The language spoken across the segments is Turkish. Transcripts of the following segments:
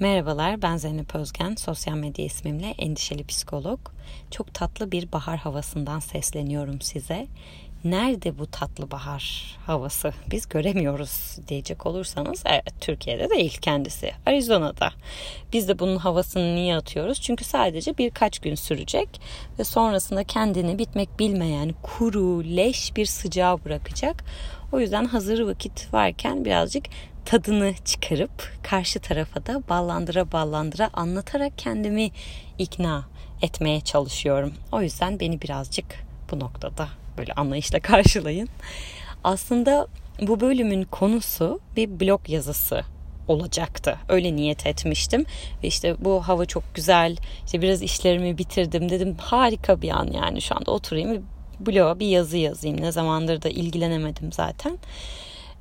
Merhabalar ben Zeynep Özgen, sosyal medya ismimle endişeli psikolog. Çok tatlı bir bahar havasından sesleniyorum size. Nerede bu tatlı bahar havası? Biz göremiyoruz diyecek olursanız evet Türkiye'de değil kendisi. Arizona'da. Biz de bunun havasını niye atıyoruz? Çünkü sadece birkaç gün sürecek ve sonrasında kendini bitmek bilmeyen kuru, leş bir sıcağı bırakacak. O yüzden hazır vakit varken birazcık tadını çıkarıp karşı tarafa da ballandıra ballandıra anlatarak kendimi ikna etmeye çalışıyorum. O yüzden beni birazcık bu noktada böyle anlayışla karşılayın. Aslında bu bölümün konusu bir blog yazısı olacaktı. Öyle niyet etmiştim. Ve işte bu hava çok güzel. İşte biraz işlerimi bitirdim. Dedim harika bir an yani şu anda oturayım bloğa bir yazı yazayım. Ne zamandır da ilgilenemedim zaten.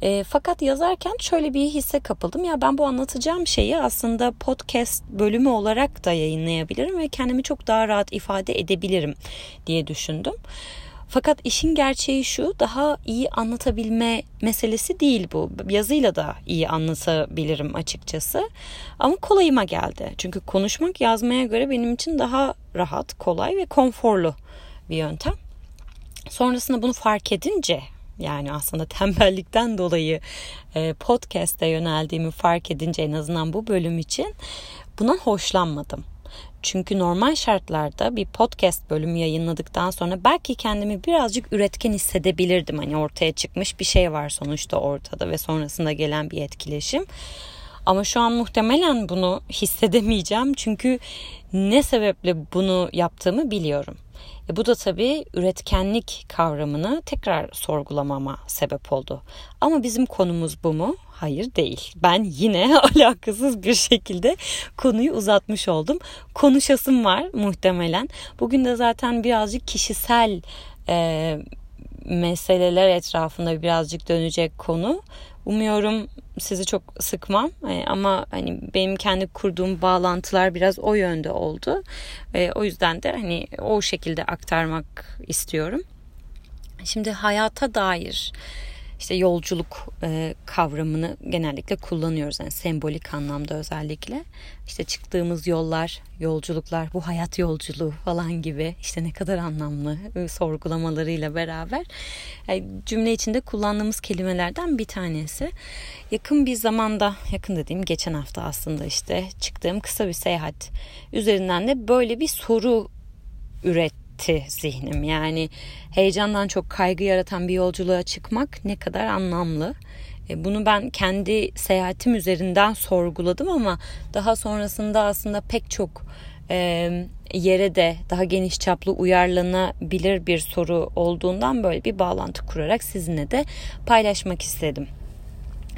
E, fakat yazarken şöyle bir hisse kapıldım. Ya ben bu anlatacağım şeyi aslında podcast bölümü olarak da yayınlayabilirim ve kendimi çok daha rahat ifade edebilirim diye düşündüm. Fakat işin gerçeği şu daha iyi anlatabilme meselesi değil bu. Yazıyla da iyi anlatabilirim açıkçası. Ama kolayıma geldi. Çünkü konuşmak yazmaya göre benim için daha rahat, kolay ve konforlu bir yöntem. Sonrasında bunu fark edince yani aslında tembellikten dolayı e, podcast'e yöneldiğimi fark edince en azından bu bölüm için bundan hoşlanmadım. Çünkü normal şartlarda bir podcast bölümü yayınladıktan sonra belki kendimi birazcık üretken hissedebilirdim. Hani ortaya çıkmış bir şey var sonuçta ortada ve sonrasında gelen bir etkileşim. Ama şu an muhtemelen bunu hissedemeyeceğim çünkü ne sebeple bunu yaptığımı biliyorum. E bu da tabii üretkenlik kavramını tekrar sorgulamama sebep oldu. Ama bizim konumuz bu mu? Hayır değil. Ben yine alakasız bir şekilde konuyu uzatmış oldum. Konuşasım var muhtemelen. Bugün de zaten birazcık kişisel e, meseleler etrafında birazcık dönecek konu. Umuyorum sizi çok sıkmam e, ama hani benim kendi kurduğum bağlantılar biraz o yönde oldu. E, o yüzden de hani o şekilde aktarmak istiyorum. Şimdi hayata dair işte yolculuk e, kavramını genellikle kullanıyoruz. Yani sembolik anlamda özellikle. İşte çıktığımız yollar, yolculuklar, bu hayat yolculuğu falan gibi işte ne kadar anlamlı e, sorgulamalarıyla beraber yani cümle içinde kullandığımız kelimelerden bir tanesi. Yakın bir zamanda, yakın dediğim geçen hafta aslında işte çıktığım kısa bir seyahat üzerinden de böyle bir soru üret gitti zihnim. Yani heyecandan çok kaygı yaratan bir yolculuğa çıkmak ne kadar anlamlı. E, bunu ben kendi seyahatim üzerinden sorguladım ama daha sonrasında aslında pek çok e, yere de daha geniş çaplı uyarlanabilir bir soru olduğundan böyle bir bağlantı kurarak sizinle de paylaşmak istedim.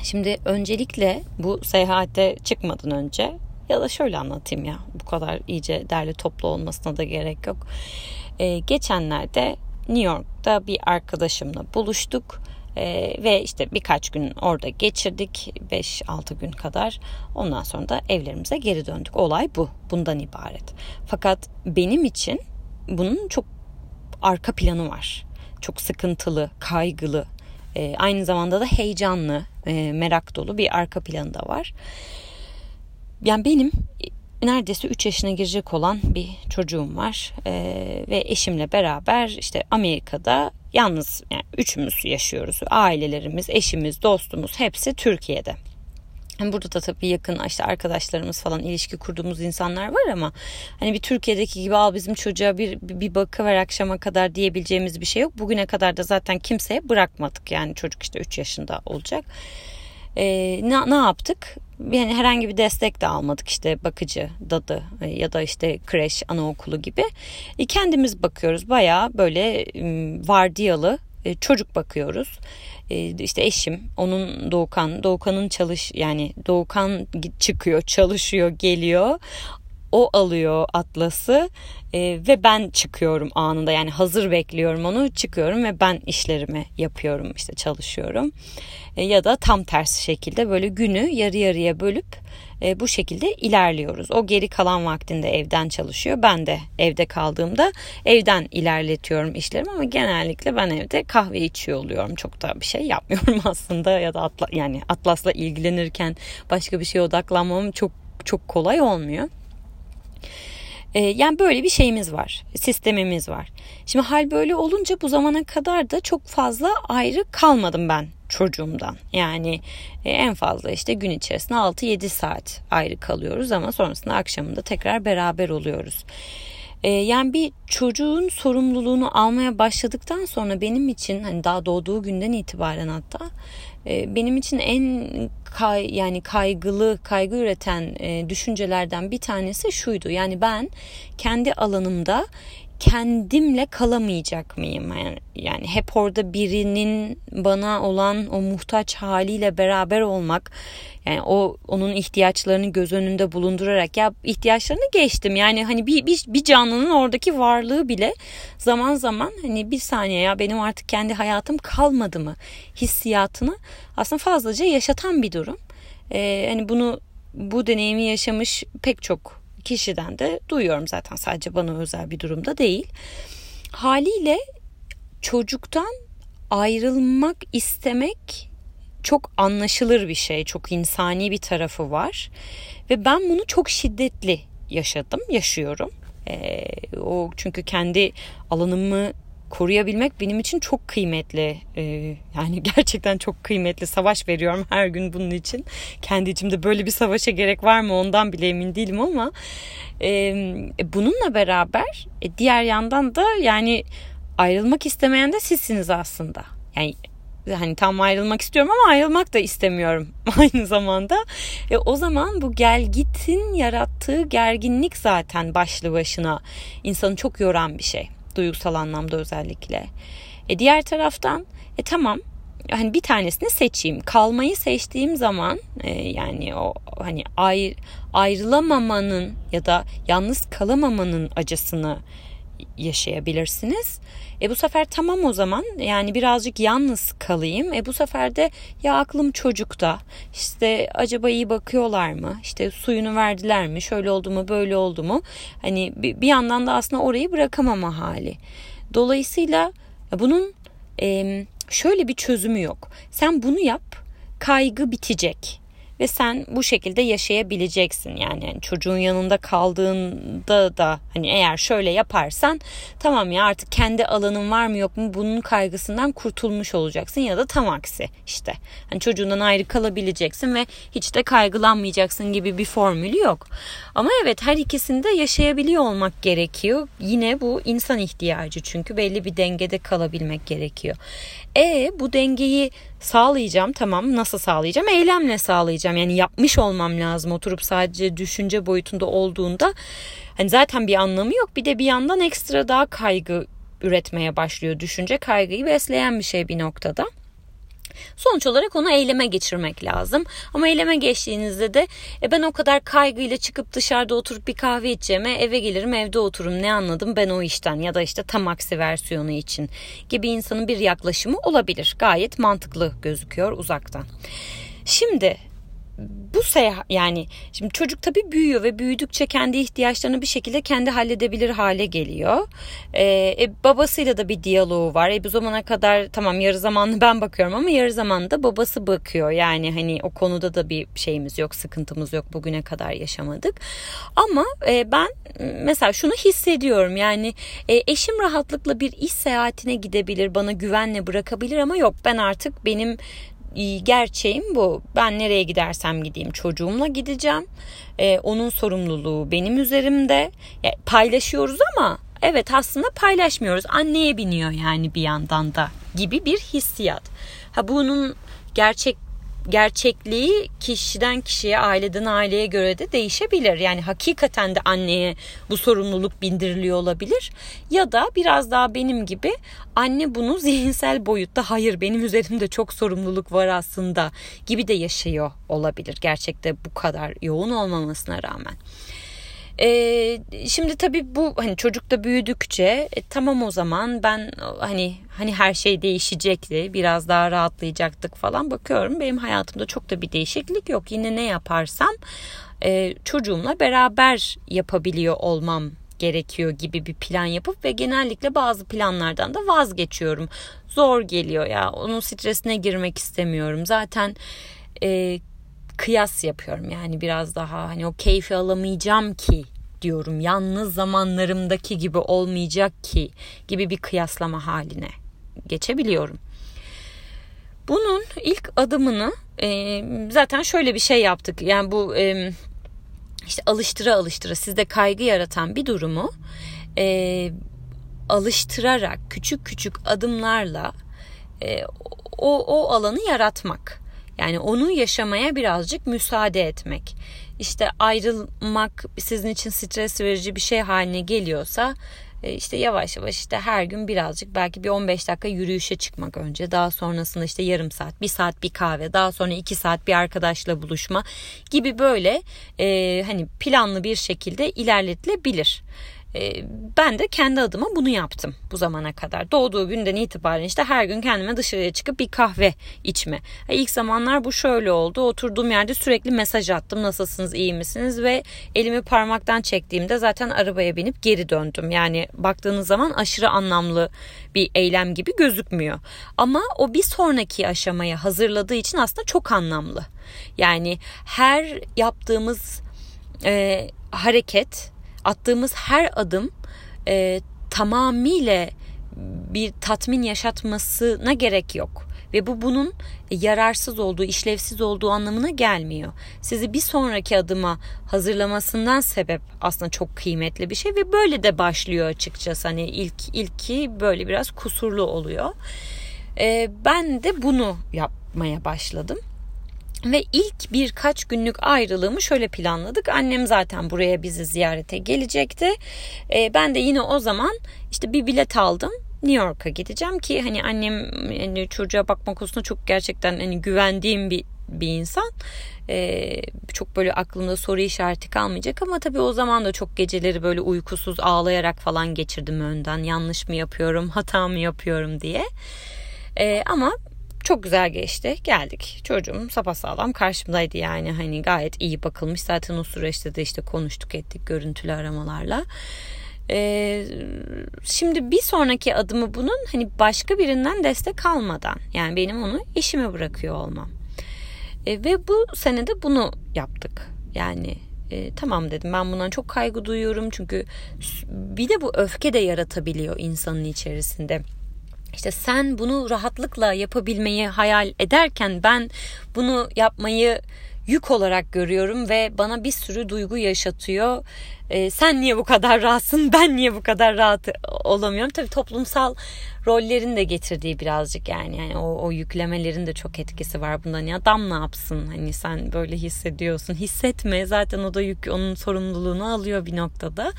Şimdi öncelikle bu seyahate çıkmadan önce ya da şöyle anlatayım ya bu kadar iyice derli toplu olmasına da gerek yok. Ee, geçenlerde New York'ta bir arkadaşımla buluştuk. Ee, ve işte birkaç gün orada geçirdik 5-6 gün kadar. Ondan sonra da evlerimize geri döndük. Olay bu bundan ibaret. Fakat benim için bunun çok arka planı var. Çok sıkıntılı kaygılı e, aynı zamanda da heyecanlı e, merak dolu bir arka planı da var. Yani benim neredeyse 3 yaşına girecek olan bir çocuğum var ee, ve eşimle beraber işte Amerika'da yalnız yani üçümüz yaşıyoruz. Ailelerimiz, eşimiz, dostumuz hepsi Türkiye'de. Burada da tabii yakın işte arkadaşlarımız falan ilişki kurduğumuz insanlar var ama hani bir Türkiye'deki gibi al bizim çocuğa bir, bir bakıver akşama kadar diyebileceğimiz bir şey yok. Bugüne kadar da zaten kimseye bırakmadık yani çocuk işte 3 yaşında olacak. Ee, ne, ne yaptık? yani herhangi bir destek de almadık işte bakıcı, dadı e, ya da işte kreş, anaokulu gibi. E, kendimiz bakıyoruz bayağı böyle vardiyalı e, çocuk bakıyoruz. E, işte eşim, onun Doğukan, Doğukan'ın çalış yani Doğukan çıkıyor, çalışıyor, geliyor o alıyor atlası e, ve ben çıkıyorum anında yani hazır bekliyorum onu çıkıyorum ve ben işlerimi yapıyorum işte çalışıyorum e, ya da tam tersi şekilde böyle günü yarı yarıya bölüp e, bu şekilde ilerliyoruz. O geri kalan vaktinde evden çalışıyor. Ben de evde kaldığımda evden ilerletiyorum işlerimi ama genellikle ben evde kahve içiyor oluyorum. Çok da bir şey yapmıyorum aslında ya da atla, yani Atlas'la ilgilenirken başka bir şeye odaklanmam çok çok kolay olmuyor. E, yani böyle bir şeyimiz var, sistemimiz var. Şimdi hal böyle olunca bu zamana kadar da çok fazla ayrı kalmadım ben çocuğumdan. Yani e, en fazla işte gün içerisinde 6-7 saat ayrı kalıyoruz ama sonrasında akşamında tekrar beraber oluyoruz. E, yani bir çocuğun sorumluluğunu almaya başladıktan sonra benim için hani daha doğduğu günden itibaren hatta benim için en kay, yani kaygılı, kaygı üreten düşüncelerden bir tanesi şuydu. Yani ben kendi alanımda kendimle kalamayacak mıyım? Yani, yani hep orada birinin bana olan o muhtaç haliyle beraber olmak yani o onun ihtiyaçlarını göz önünde bulundurarak ya ihtiyaçlarını geçtim. Yani hani bir, bir, bir canlının oradaki varlığı bile zaman zaman hani bir saniye ya benim artık kendi hayatım kalmadı mı hissiyatını aslında fazlaca yaşatan bir durum. Ee, hani bunu bu deneyimi yaşamış pek çok kişiden de duyuyorum zaten sadece bana özel bir durumda değil. Haliyle çocuktan ayrılmak istemek çok anlaşılır bir şey, çok insani bir tarafı var ve ben bunu çok şiddetli yaşadım, yaşıyorum. Ee, o çünkü kendi alanımı koruyabilmek benim için çok kıymetli. Ee, yani gerçekten çok kıymetli. Savaş veriyorum her gün bunun için. Kendi içimde böyle bir savaşa gerek var mı ondan bile emin değilim ama e, bununla beraber e, diğer yandan da yani ayrılmak istemeyen de sizsiniz aslında. Yani hani tam ayrılmak istiyorum ama ayrılmak da istemiyorum aynı zamanda. E, o zaman bu gel gitin yarattığı gerginlik zaten başlı başına insanı çok yoran bir şey duygusal anlamda özellikle. E diğer taraftan e tamam hani bir tanesini seçeyim. Kalmayı seçtiğim zaman e, yani o hani ayr, ayrılamamanın ya da yalnız kalamamanın acısını yaşayabilirsiniz. E bu sefer tamam o zaman yani birazcık yalnız kalayım. E bu sefer de ya aklım çocukta. İşte acaba iyi bakıyorlar mı? İşte suyunu verdiler mi? Şöyle oldu mu? Böyle oldu mu? Hani bir yandan da aslında orayı bırakamama hali. Dolayısıyla bunun şöyle bir çözümü yok. Sen bunu yap, kaygı bitecek ve sen bu şekilde yaşayabileceksin. Yani, yani çocuğun yanında kaldığında da hani eğer şöyle yaparsan tamam ya artık kendi alanın var mı yok mu bunun kaygısından kurtulmuş olacaksın ya da tam aksi işte. Hani çocuğundan ayrı kalabileceksin ve hiç de kaygılanmayacaksın gibi bir formülü yok. Ama evet her ikisinde yaşayabiliyor olmak gerekiyor. Yine bu insan ihtiyacı çünkü belli bir dengede kalabilmek gerekiyor. E bu dengeyi sağlayacağım tamam nasıl sağlayacağım? Eylemle sağlayacağım. Yani yapmış olmam lazım oturup sadece düşünce boyutunda olduğunda. Hani zaten bir anlamı yok. Bir de bir yandan ekstra daha kaygı üretmeye başlıyor. Düşünce kaygıyı besleyen bir şey bir noktada. Sonuç olarak onu eyleme geçirmek lazım. Ama eyleme geçtiğinizde de e, ben o kadar kaygıyla çıkıp dışarıda oturup bir kahve içeceğime eve gelirim evde otururum ne anladım ben o işten ya da işte tam aksi versiyonu için gibi insanın bir yaklaşımı olabilir. Gayet mantıklı gözüküyor uzaktan. Şimdi bu seyahat yani şimdi çocuk tabii büyüyor ve büyüdükçe kendi ihtiyaçlarını bir şekilde kendi halledebilir hale geliyor. Ee, e, babasıyla da bir diyaloğu var. E, bu zamana kadar tamam yarı zamanlı ben bakıyorum ama yarı zamanlı babası bakıyor. Yani hani o konuda da bir şeyimiz yok, sıkıntımız yok. Bugüne kadar yaşamadık. Ama e, ben mesela şunu hissediyorum. Yani e, eşim rahatlıkla bir iş seyahatine gidebilir, bana güvenle bırakabilir ama yok ben artık benim gerçeğim bu. Ben nereye gidersem gideyim çocuğumla gideceğim. Ee, onun sorumluluğu benim üzerimde. Yani paylaşıyoruz ama evet aslında paylaşmıyoruz. Anneye biniyor yani bir yandan da gibi bir hissiyat. Ha bunun gerçek gerçekliği kişiden kişiye, aileden aileye göre de değişebilir. Yani hakikaten de anneye bu sorumluluk bindiriliyor olabilir. Ya da biraz daha benim gibi anne bunu zihinsel boyutta hayır benim üzerimde çok sorumluluk var aslında gibi de yaşıyor olabilir. Gerçekte bu kadar yoğun olmamasına rağmen. E, şimdi tabii bu hani çocuk da büyüdükçe e, tamam o zaman ben hani hani her şey değişecekti biraz daha rahatlayacaktık falan bakıyorum benim hayatımda çok da bir değişiklik yok yine ne yaparsam e, çocuğumla beraber yapabiliyor olmam gerekiyor gibi bir plan yapıp ve genellikle bazı planlardan da vazgeçiyorum. Zor geliyor ya onun stresine girmek istemiyorum. Zaten e, kıyas yapıyorum. Yani biraz daha hani o keyfi alamayacağım ki diyorum. Yalnız zamanlarımdaki gibi olmayacak ki gibi bir kıyaslama haline geçebiliyorum. Bunun ilk adımını e, zaten şöyle bir şey yaptık. Yani bu e, işte alıştıra alıştıra sizde kaygı yaratan bir durumu e, alıştırarak küçük küçük adımlarla e, o, o alanı yaratmak. Yani onu yaşamaya birazcık müsaade etmek. İşte ayrılmak sizin için stres verici bir şey haline geliyorsa e, işte yavaş yavaş işte her gün birazcık belki bir 15 dakika yürüyüşe çıkmak önce daha sonrasında işte yarım saat bir saat bir kahve daha sonra iki saat bir arkadaşla buluşma gibi böyle e, hani planlı bir şekilde ilerletilebilir. Ee, ben de kendi adıma bunu yaptım bu zamana kadar. Doğduğu günden itibaren işte her gün kendime dışarıya çıkıp bir kahve içme. İlk zamanlar bu şöyle oldu. Oturduğum yerde sürekli mesaj attım. Nasılsınız, iyi misiniz? Ve elimi parmaktan çektiğimde zaten arabaya binip geri döndüm. Yani baktığınız zaman aşırı anlamlı bir eylem gibi gözükmüyor. Ama o bir sonraki aşamaya hazırladığı için aslında çok anlamlı. Yani her yaptığımız e, hareket attığımız her adım e, tamamıyla bir tatmin yaşatmasına gerek yok. Ve bu bunun yararsız olduğu, işlevsiz olduğu anlamına gelmiyor. Sizi bir sonraki adıma hazırlamasından sebep aslında çok kıymetli bir şey ve böyle de başlıyor açıkçası. Hani ilk ilki böyle biraz kusurlu oluyor. Ee, ben de bunu yapmaya başladım. Ve ilk birkaç günlük ayrılığımı şöyle planladık. Annem zaten buraya bizi ziyarete gelecekti. Ee, ben de yine o zaman işte bir bilet aldım. New York'a gideceğim ki hani annem yani çocuğa bakma konusunda çok gerçekten hani güvendiğim bir bir insan. Ee, çok böyle aklımda soru işareti kalmayacak ama tabii o zaman da çok geceleri böyle uykusuz ağlayarak falan geçirdim önden. Yanlış mı yapıyorum, hata mı yapıyorum diye. Ee, ama çok güzel geçti. Geldik. Çocuğum sapasağlam karşımdaydı yani. Hani gayet iyi bakılmış. Zaten o süreçte de işte konuştuk ettik görüntülü aramalarla. Ee, şimdi bir sonraki adımı bunun hani başka birinden destek almadan yani benim onu işime bırakıyor olmam. Ee, ve bu senede bunu yaptık. Yani e, tamam dedim ben bundan çok kaygı duyuyorum çünkü bir de bu öfke de yaratabiliyor insanın içerisinde işte sen bunu rahatlıkla yapabilmeyi hayal ederken ben bunu yapmayı yük olarak görüyorum ve bana bir sürü duygu yaşatıyor. Ee, sen niye bu kadar rahatsın? Ben niye bu kadar rahat olamıyorum? Tabii toplumsal rollerin de getirdiği birazcık yani yani o, o yüklemelerin de çok etkisi var bundan. Ya adam ne yapsın? Hani sen böyle hissediyorsun. Hissetme. Zaten o da yük onun sorumluluğunu alıyor bir noktada.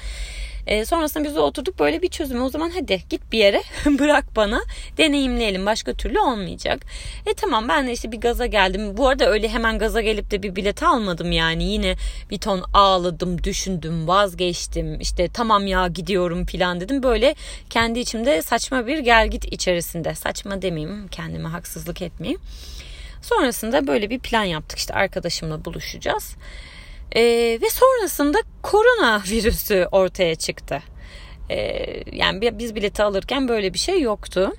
E, sonrasında biz de oturduk böyle bir çözüm. O zaman hadi git bir yere bırak bana deneyimleyelim. Başka türlü olmayacak. E tamam ben de işte bir gaza geldim. Bu arada öyle hemen gaza gelip de bir bilet almadım yani. Yine bir ton ağladım, düşündüm, vazgeçtim. İşte tamam ya gidiyorum filan dedim. Böyle kendi içimde saçma bir gel git içerisinde. Saçma demeyeyim kendime haksızlık etmeyeyim. Sonrasında böyle bir plan yaptık. İşte arkadaşımla buluşacağız. E, ve sonrasında korona virüsü ortaya çıktı. E, yani biz bileti alırken böyle bir şey yoktu.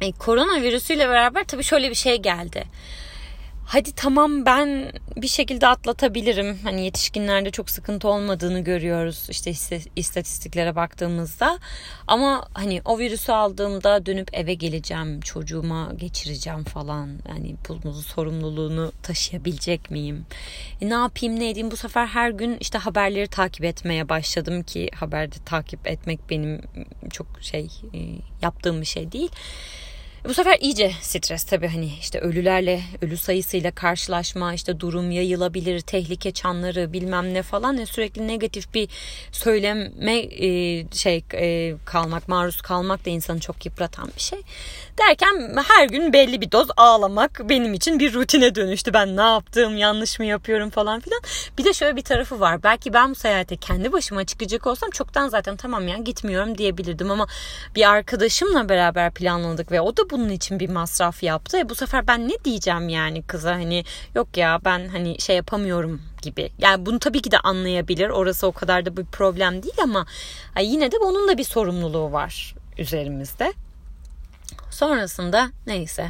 E, korona virüsüyle beraber tabii şöyle bir şey geldi hadi tamam ben bir şekilde atlatabilirim. Hani yetişkinlerde çok sıkıntı olmadığını görüyoruz işte istatistiklere baktığımızda. Ama hani o virüsü aldığımda dönüp eve geleceğim, çocuğuma geçireceğim falan. Yani bunun sorumluluğunu taşıyabilecek miyim? E, ne yapayım ne edeyim bu sefer her gün işte haberleri takip etmeye başladım ki haberde takip etmek benim çok şey e, yaptığım bir şey değil. Bu sefer iyice stres tabii hani işte ölülerle, ölü sayısıyla karşılaşma, işte durum yayılabilir, tehlike çanları bilmem ne falan ya sürekli negatif bir söyleme e, şey e, kalmak, maruz kalmak da insanı çok yıpratan bir şey. Derken her gün belli bir doz ağlamak benim için bir rutine dönüştü. Ben ne yaptım, yanlış mı yapıyorum falan filan. Bir de şöyle bir tarafı var. Belki ben bu seyahate kendi başıma çıkacak olsam çoktan zaten tamam ya gitmiyorum diyebilirdim ama bir arkadaşımla beraber planladık ve o da bunun için bir masraf yaptı. E bu sefer ben ne diyeceğim yani kıza hani yok ya ben hani şey yapamıyorum gibi. Yani bunu tabii ki de anlayabilir. Orası o kadar da bir problem değil ama yine de onun da bir sorumluluğu var üzerimizde. Sonrasında neyse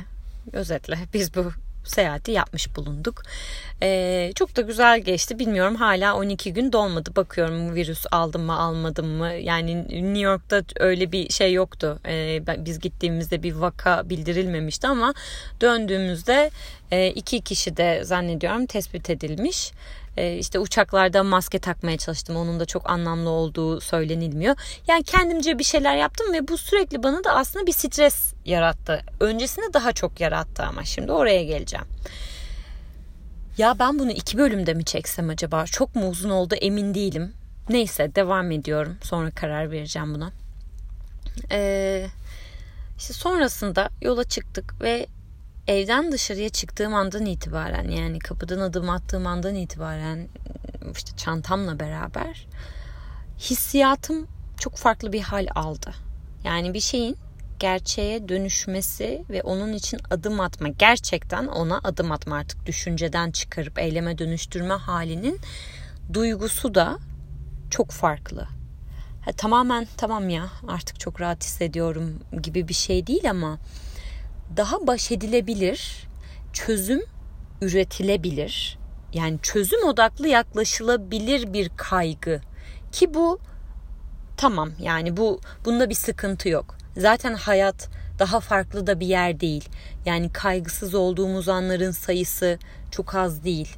özetle biz bu seyahati yapmış bulunduk. Ee, çok da güzel geçti. Bilmiyorum hala 12 gün dolmadı. Bakıyorum virüs aldım mı almadım mı. Yani New York'ta öyle bir şey yoktu. Ee, biz gittiğimizde bir vaka bildirilmemişti ama döndüğümüzde e, iki kişi de zannediyorum tespit edilmiş. Ee, işte uçaklarda maske takmaya çalıştım. Onun da çok anlamlı olduğu söylenilmiyor. Yani kendimce bir şeyler yaptım ve bu sürekli bana da aslında bir stres yarattı. Öncesinde daha çok yarattı ama şimdi oraya geleceğim. Ya ben bunu iki bölümde mi çeksem acaba? Çok mu uzun oldu emin değilim. Neyse devam ediyorum. Sonra karar vereceğim buna. Ee, işte sonrasında yola çıktık ve evden dışarıya çıktığım andan itibaren yani kapıdan adım attığım andan itibaren işte çantamla beraber hissiyatım çok farklı bir hal aldı. Yani bir şeyin gerçeğe dönüşmesi ve onun için adım atma gerçekten ona adım atma artık düşünceden çıkarıp eyleme dönüştürme halinin duygusu da çok farklı. Ha, tamamen tamam ya artık çok rahat hissediyorum gibi bir şey değil ama daha baş edilebilir, çözüm üretilebilir. Yani çözüm odaklı yaklaşılabilir bir kaygı ki bu tamam yani bu bunda bir sıkıntı yok. Zaten hayat daha farklı da bir yer değil. Yani kaygısız olduğumuz anların sayısı çok az değil.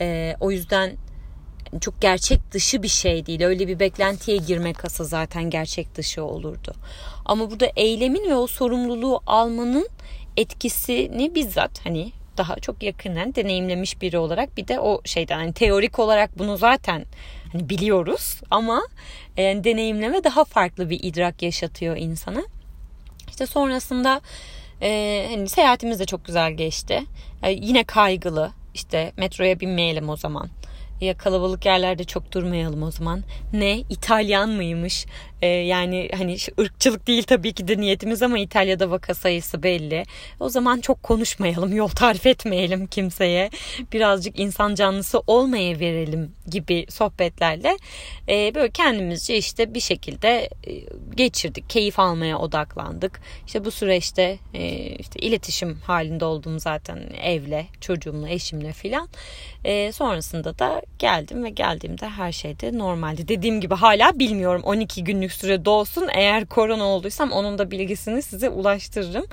Ee, o yüzden çok gerçek dışı bir şey değil. Öyle bir beklentiye girmek asa zaten gerçek dışı olurdu. Ama burada eylemin ve o sorumluluğu almanın etkisini bizzat hani daha çok yakından deneyimlemiş biri olarak bir de o şeyden hani teorik olarak bunu zaten hani biliyoruz ama e, deneyimleme daha farklı bir idrak yaşatıyor insana. İşte sonrasında e, hani seyahatimiz de çok güzel geçti. E, yine kaygılı işte metroya binmeyelim o zaman ya kalabalık yerlerde çok durmayalım o zaman. Ne İtalyan mıymış? Ee, yani hani ırkçılık değil tabii ki de niyetimiz ama İtalya'da vaka sayısı belli. O zaman çok konuşmayalım, yol tarif etmeyelim kimseye. Birazcık insan canlısı olmaya verelim gibi sohbetlerle e, böyle kendimizce işte bir şekilde e, geçirdik. Keyif almaya odaklandık. İşte bu süreçte e, işte iletişim halinde olduğum zaten evle, çocuğumla, eşimle filan. E, sonrasında da geldim ve geldiğimde her şeyde normaldi. Dediğim gibi hala bilmiyorum 12 günlük süre dolsun. Eğer korona olduysam onun da bilgisini size ulaştırırım.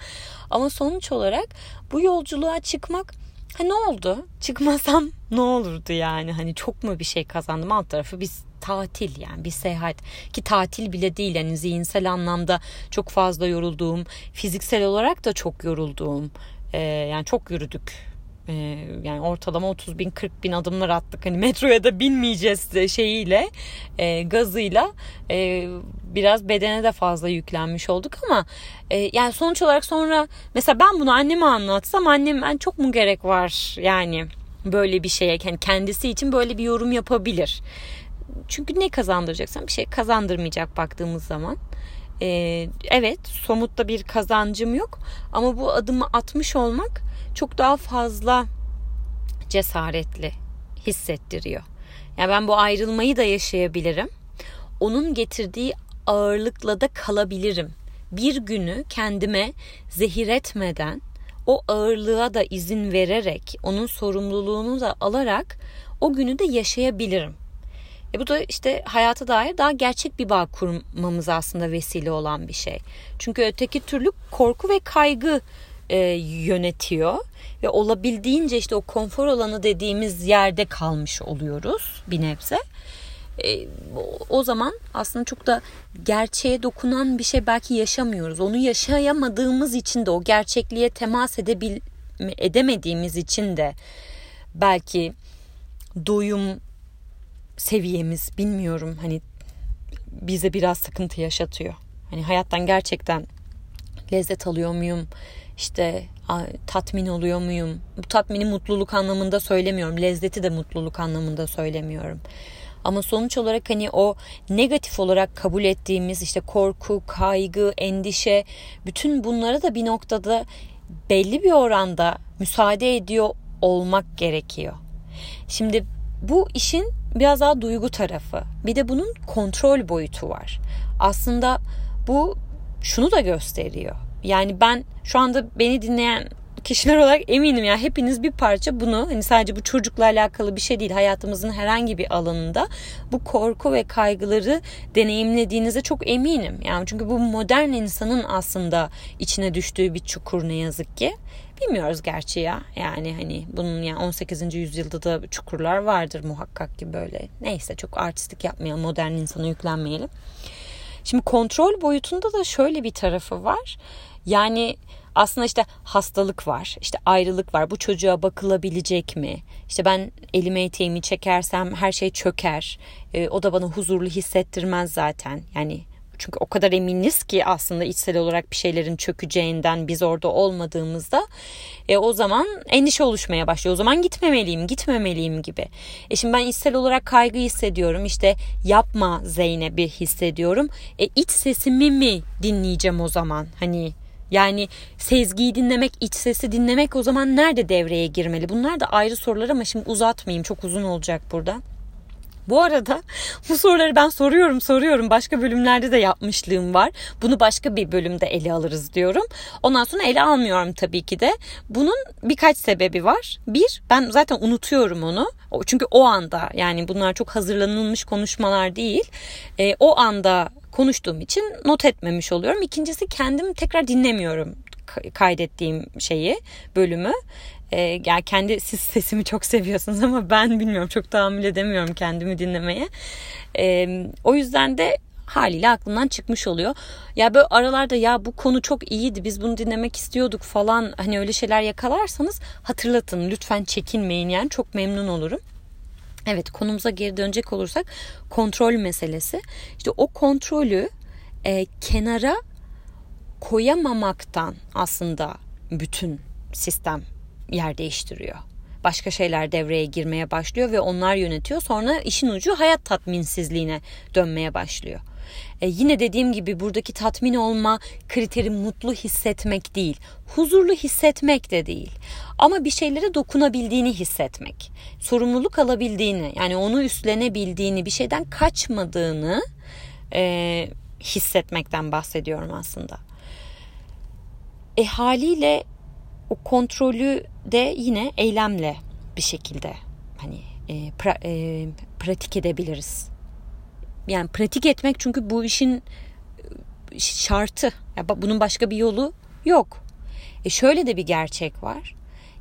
Ama sonuç olarak bu yolculuğa çıkmak ha ne oldu? Çıkmasam ne olurdu yani? Hani çok mu bir şey kazandım? Alt tarafı biz tatil yani bir seyahat ki tatil bile değil yani zihinsel anlamda çok fazla yorulduğum fiziksel olarak da çok yorulduğum e, yani çok yürüdük ee, yani ortalama 30 bin 40 bin adımlar attık. Hani metroya da binmeyeceğiz şeyiyle e, gazıyla e, biraz bedene de fazla yüklenmiş olduk ama e, yani sonuç olarak sonra mesela ben bunu anneme anlatsam annem ben çok mu gerek var yani böyle bir şeye? Yani kendisi için böyle bir yorum yapabilir. Çünkü ne kazandıracaksan bir şey kazandırmayacak baktığımız zaman. Ee, evet somutta bir kazancım yok ama bu adımı atmış olmak çok daha fazla cesaretli hissettiriyor. Yani ben bu ayrılmayı da yaşayabilirim. Onun getirdiği ağırlıkla da kalabilirim. Bir günü kendime zehir etmeden o ağırlığa da izin vererek, onun sorumluluğunu da alarak o günü de yaşayabilirim. E bu da işte hayata dair daha gerçek bir bağ kurmamız aslında vesile olan bir şey. Çünkü öteki türlü korku ve kaygı e, yönetiyor ve olabildiğince işte o konfor alanı dediğimiz yerde kalmış oluyoruz bir nebze. E, o zaman aslında çok da gerçeğe dokunan bir şey belki yaşamıyoruz. Onu yaşayamadığımız için de o gerçekliğe temas edebil edemediğimiz için de belki doyum seviyemiz bilmiyorum hani bize biraz sıkıntı yaşatıyor. Hani hayattan gerçekten lezzet alıyor muyum? İşte tatmin oluyor muyum? Bu tatmini mutluluk anlamında söylemiyorum. Lezzeti de mutluluk anlamında söylemiyorum. Ama sonuç olarak hani o negatif olarak kabul ettiğimiz işte korku, kaygı, endişe bütün bunlara da bir noktada belli bir oranda müsaade ediyor olmak gerekiyor. Şimdi bu işin biraz daha duygu tarafı. Bir de bunun kontrol boyutu var. Aslında bu şunu da gösteriyor. Yani ben şu anda beni dinleyen kişiler olarak eminim ya hepiniz bir parça bunu hani sadece bu çocukla alakalı bir şey değil hayatımızın herhangi bir alanında bu korku ve kaygıları deneyimlediğinize çok eminim. Yani çünkü bu modern insanın aslında içine düştüğü bir çukur ne yazık ki. Bilmiyoruz gerçi ya. Yani hani bunun yani 18. yüzyılda da çukurlar vardır muhakkak ki böyle. Neyse çok artistik yapmayalım, modern insana yüklenmeyelim. Şimdi kontrol boyutunda da şöyle bir tarafı var. Yani aslında işte hastalık var, işte ayrılık var. Bu çocuğa bakılabilecek mi? İşte ben elime eteğimi çekersem her şey çöker. E, o da bana huzurlu hissettirmez zaten. Yani çünkü o kadar eminiz ki aslında içsel olarak bir şeylerin çökeceğinden biz orada olmadığımızda e, o zaman endişe oluşmaya başlıyor. O zaman gitmemeliyim, gitmemeliyim gibi. E şimdi ben içsel olarak kaygı hissediyorum. İşte yapma Zeynep'i hissediyorum. E iç sesimi mi dinleyeceğim o zaman? Hani yani sezgiyi dinlemek, iç sesi dinlemek o zaman nerede devreye girmeli? Bunlar da ayrı sorular ama şimdi uzatmayayım. Çok uzun olacak burada. Bu arada bu soruları ben soruyorum soruyorum. Başka bölümlerde de yapmışlığım var. Bunu başka bir bölümde ele alırız diyorum. Ondan sonra ele almıyorum tabii ki de. Bunun birkaç sebebi var. Bir, ben zaten unutuyorum onu. Çünkü o anda yani bunlar çok hazırlanılmış konuşmalar değil. E, o anda konuştuğum için not etmemiş oluyorum. İkincisi kendim tekrar dinlemiyorum kaydettiğim şeyi, bölümü. E, yani kendi siz sesimi çok seviyorsunuz ama ben bilmiyorum çok tahammül edemiyorum kendimi dinlemeye. E, o yüzden de haliyle aklımdan çıkmış oluyor. Ya böyle aralarda ya bu konu çok iyiydi biz bunu dinlemek istiyorduk falan hani öyle şeyler yakalarsanız hatırlatın lütfen çekinmeyin yani çok memnun olurum. Evet konumuza geri dönecek olursak kontrol meselesi. İşte o kontrolü e, kenara koyamamaktan aslında bütün sistem yer değiştiriyor. Başka şeyler devreye girmeye başlıyor ve onlar yönetiyor. Sonra işin ucu hayat tatminsizliğine dönmeye başlıyor. E yine dediğim gibi buradaki tatmin olma kriteri mutlu hissetmek değil. Huzurlu hissetmek de değil. Ama bir şeylere dokunabildiğini hissetmek. Sorumluluk alabildiğini yani onu üstlenebildiğini bir şeyden kaçmadığını e, hissetmekten bahsediyorum aslında. E haliyle o kontrolü de yine eylemle bir şekilde hani e, pra, e, pratik edebiliriz. Yani pratik etmek çünkü bu işin e, şartı. Ya bunun başka bir yolu yok. E şöyle de bir gerçek var.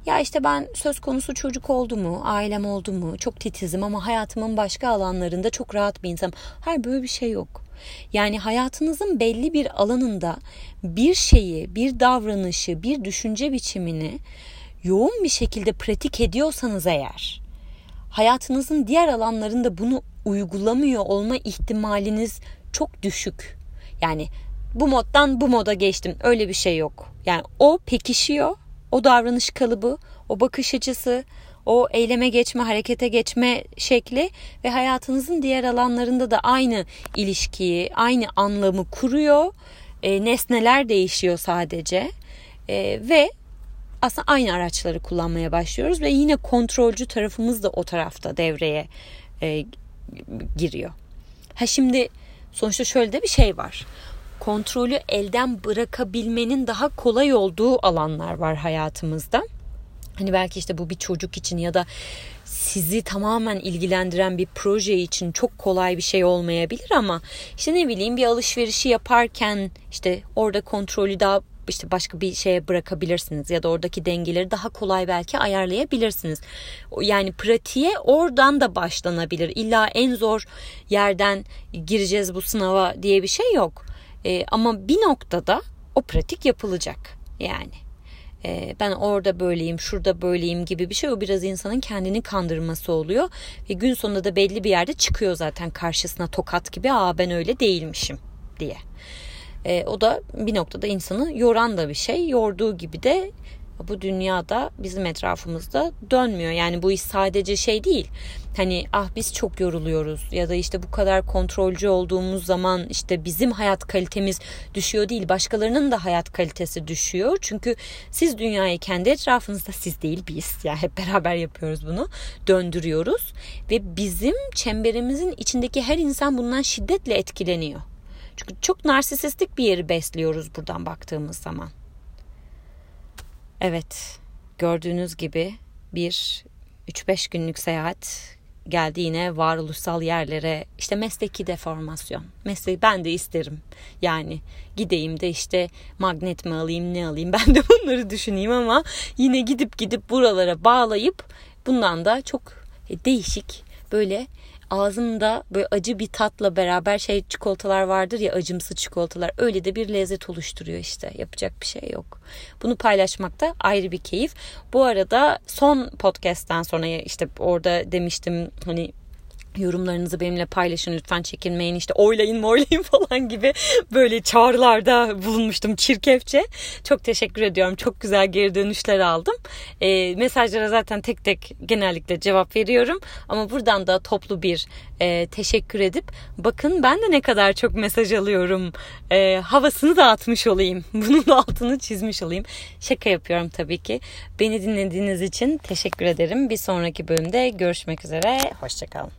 Ya işte ben söz konusu çocuk oldu mu, ailem oldu mu, çok titizim ama hayatımın başka alanlarında çok rahat bir insanım. Hayır böyle bir şey yok. Yani hayatınızın belli bir alanında bir şeyi, bir davranışı, bir düşünce biçimini yoğun bir şekilde pratik ediyorsanız eğer hayatınızın diğer alanlarında bunu uygulamıyor olma ihtimaliniz çok düşük. Yani bu moddan bu moda geçtim. Öyle bir şey yok. Yani o pekişiyor. O davranış kalıbı, o bakış açısı, o eyleme geçme, harekete geçme şekli ve hayatınızın diğer alanlarında da aynı ilişkiyi, aynı anlamı kuruyor. E, nesneler değişiyor sadece e, ve aslında aynı araçları kullanmaya başlıyoruz ve yine kontrolcü tarafımız da o tarafta devreye e, giriyor. Ha şimdi sonuçta şöyle de bir şey var. Kontrolü elden bırakabilmenin daha kolay olduğu alanlar var hayatımızda. Hani belki işte bu bir çocuk için ya da sizi tamamen ilgilendiren bir proje için çok kolay bir şey olmayabilir ama işte ne bileyim bir alışverişi yaparken işte orada kontrolü daha işte başka bir şeye bırakabilirsiniz ya da oradaki dengeleri daha kolay belki ayarlayabilirsiniz. Yani pratiğe oradan da başlanabilir. İlla en zor yerden gireceğiz bu sınava diye bir şey yok. E, ama bir noktada o pratik yapılacak yani. E, ben orada böyleyim, şurada böyleyim gibi bir şey o biraz insanın kendini kandırması oluyor ve gün sonunda da belli bir yerde çıkıyor zaten karşısına tokat gibi. Aa ben öyle değilmişim diye. E, o da bir noktada insanı yoran da bir şey. Yorduğu gibi de bu dünyada bizim etrafımızda dönmüyor. Yani bu iş sadece şey değil. Hani ah biz çok yoruluyoruz ya da işte bu kadar kontrolcü olduğumuz zaman işte bizim hayat kalitemiz düşüyor değil. Başkalarının da hayat kalitesi düşüyor. Çünkü siz dünyayı kendi etrafınızda siz değil biz yani hep beraber yapıyoruz bunu. Döndürüyoruz ve bizim çemberimizin içindeki her insan bundan şiddetle etkileniyor. Çünkü çok narsisistik bir yeri besliyoruz buradan baktığımız zaman. Evet, gördüğünüz gibi bir 3-5 günlük seyahat geldi yine varoluşsal yerlere işte mesleki deformasyon. Mesleği ben de isterim. Yani gideyim de işte magnet mi alayım ne alayım ben de bunları düşüneyim ama yine gidip gidip buralara bağlayıp bundan da çok değişik böyle ağzımda böyle acı bir tatla beraber şey çikolatalar vardır ya acımsı çikolatalar öyle de bir lezzet oluşturuyor işte yapacak bir şey yok. Bunu paylaşmak da ayrı bir keyif. Bu arada son podcast'ten sonra işte orada demiştim hani yorumlarınızı benimle paylaşın lütfen çekinmeyin işte oylayın oylayın falan gibi böyle çağrılarda bulunmuştum çirkefçe. Çok teşekkür ediyorum. Çok güzel geri dönüşler aldım. E, mesajlara zaten tek tek genellikle cevap veriyorum. Ama buradan da toplu bir e, teşekkür edip bakın ben de ne kadar çok mesaj alıyorum. E, havasını dağıtmış olayım. Bunun altını çizmiş olayım. Şaka yapıyorum tabii ki. Beni dinlediğiniz için teşekkür ederim. Bir sonraki bölümde görüşmek üzere. Hoşçakalın.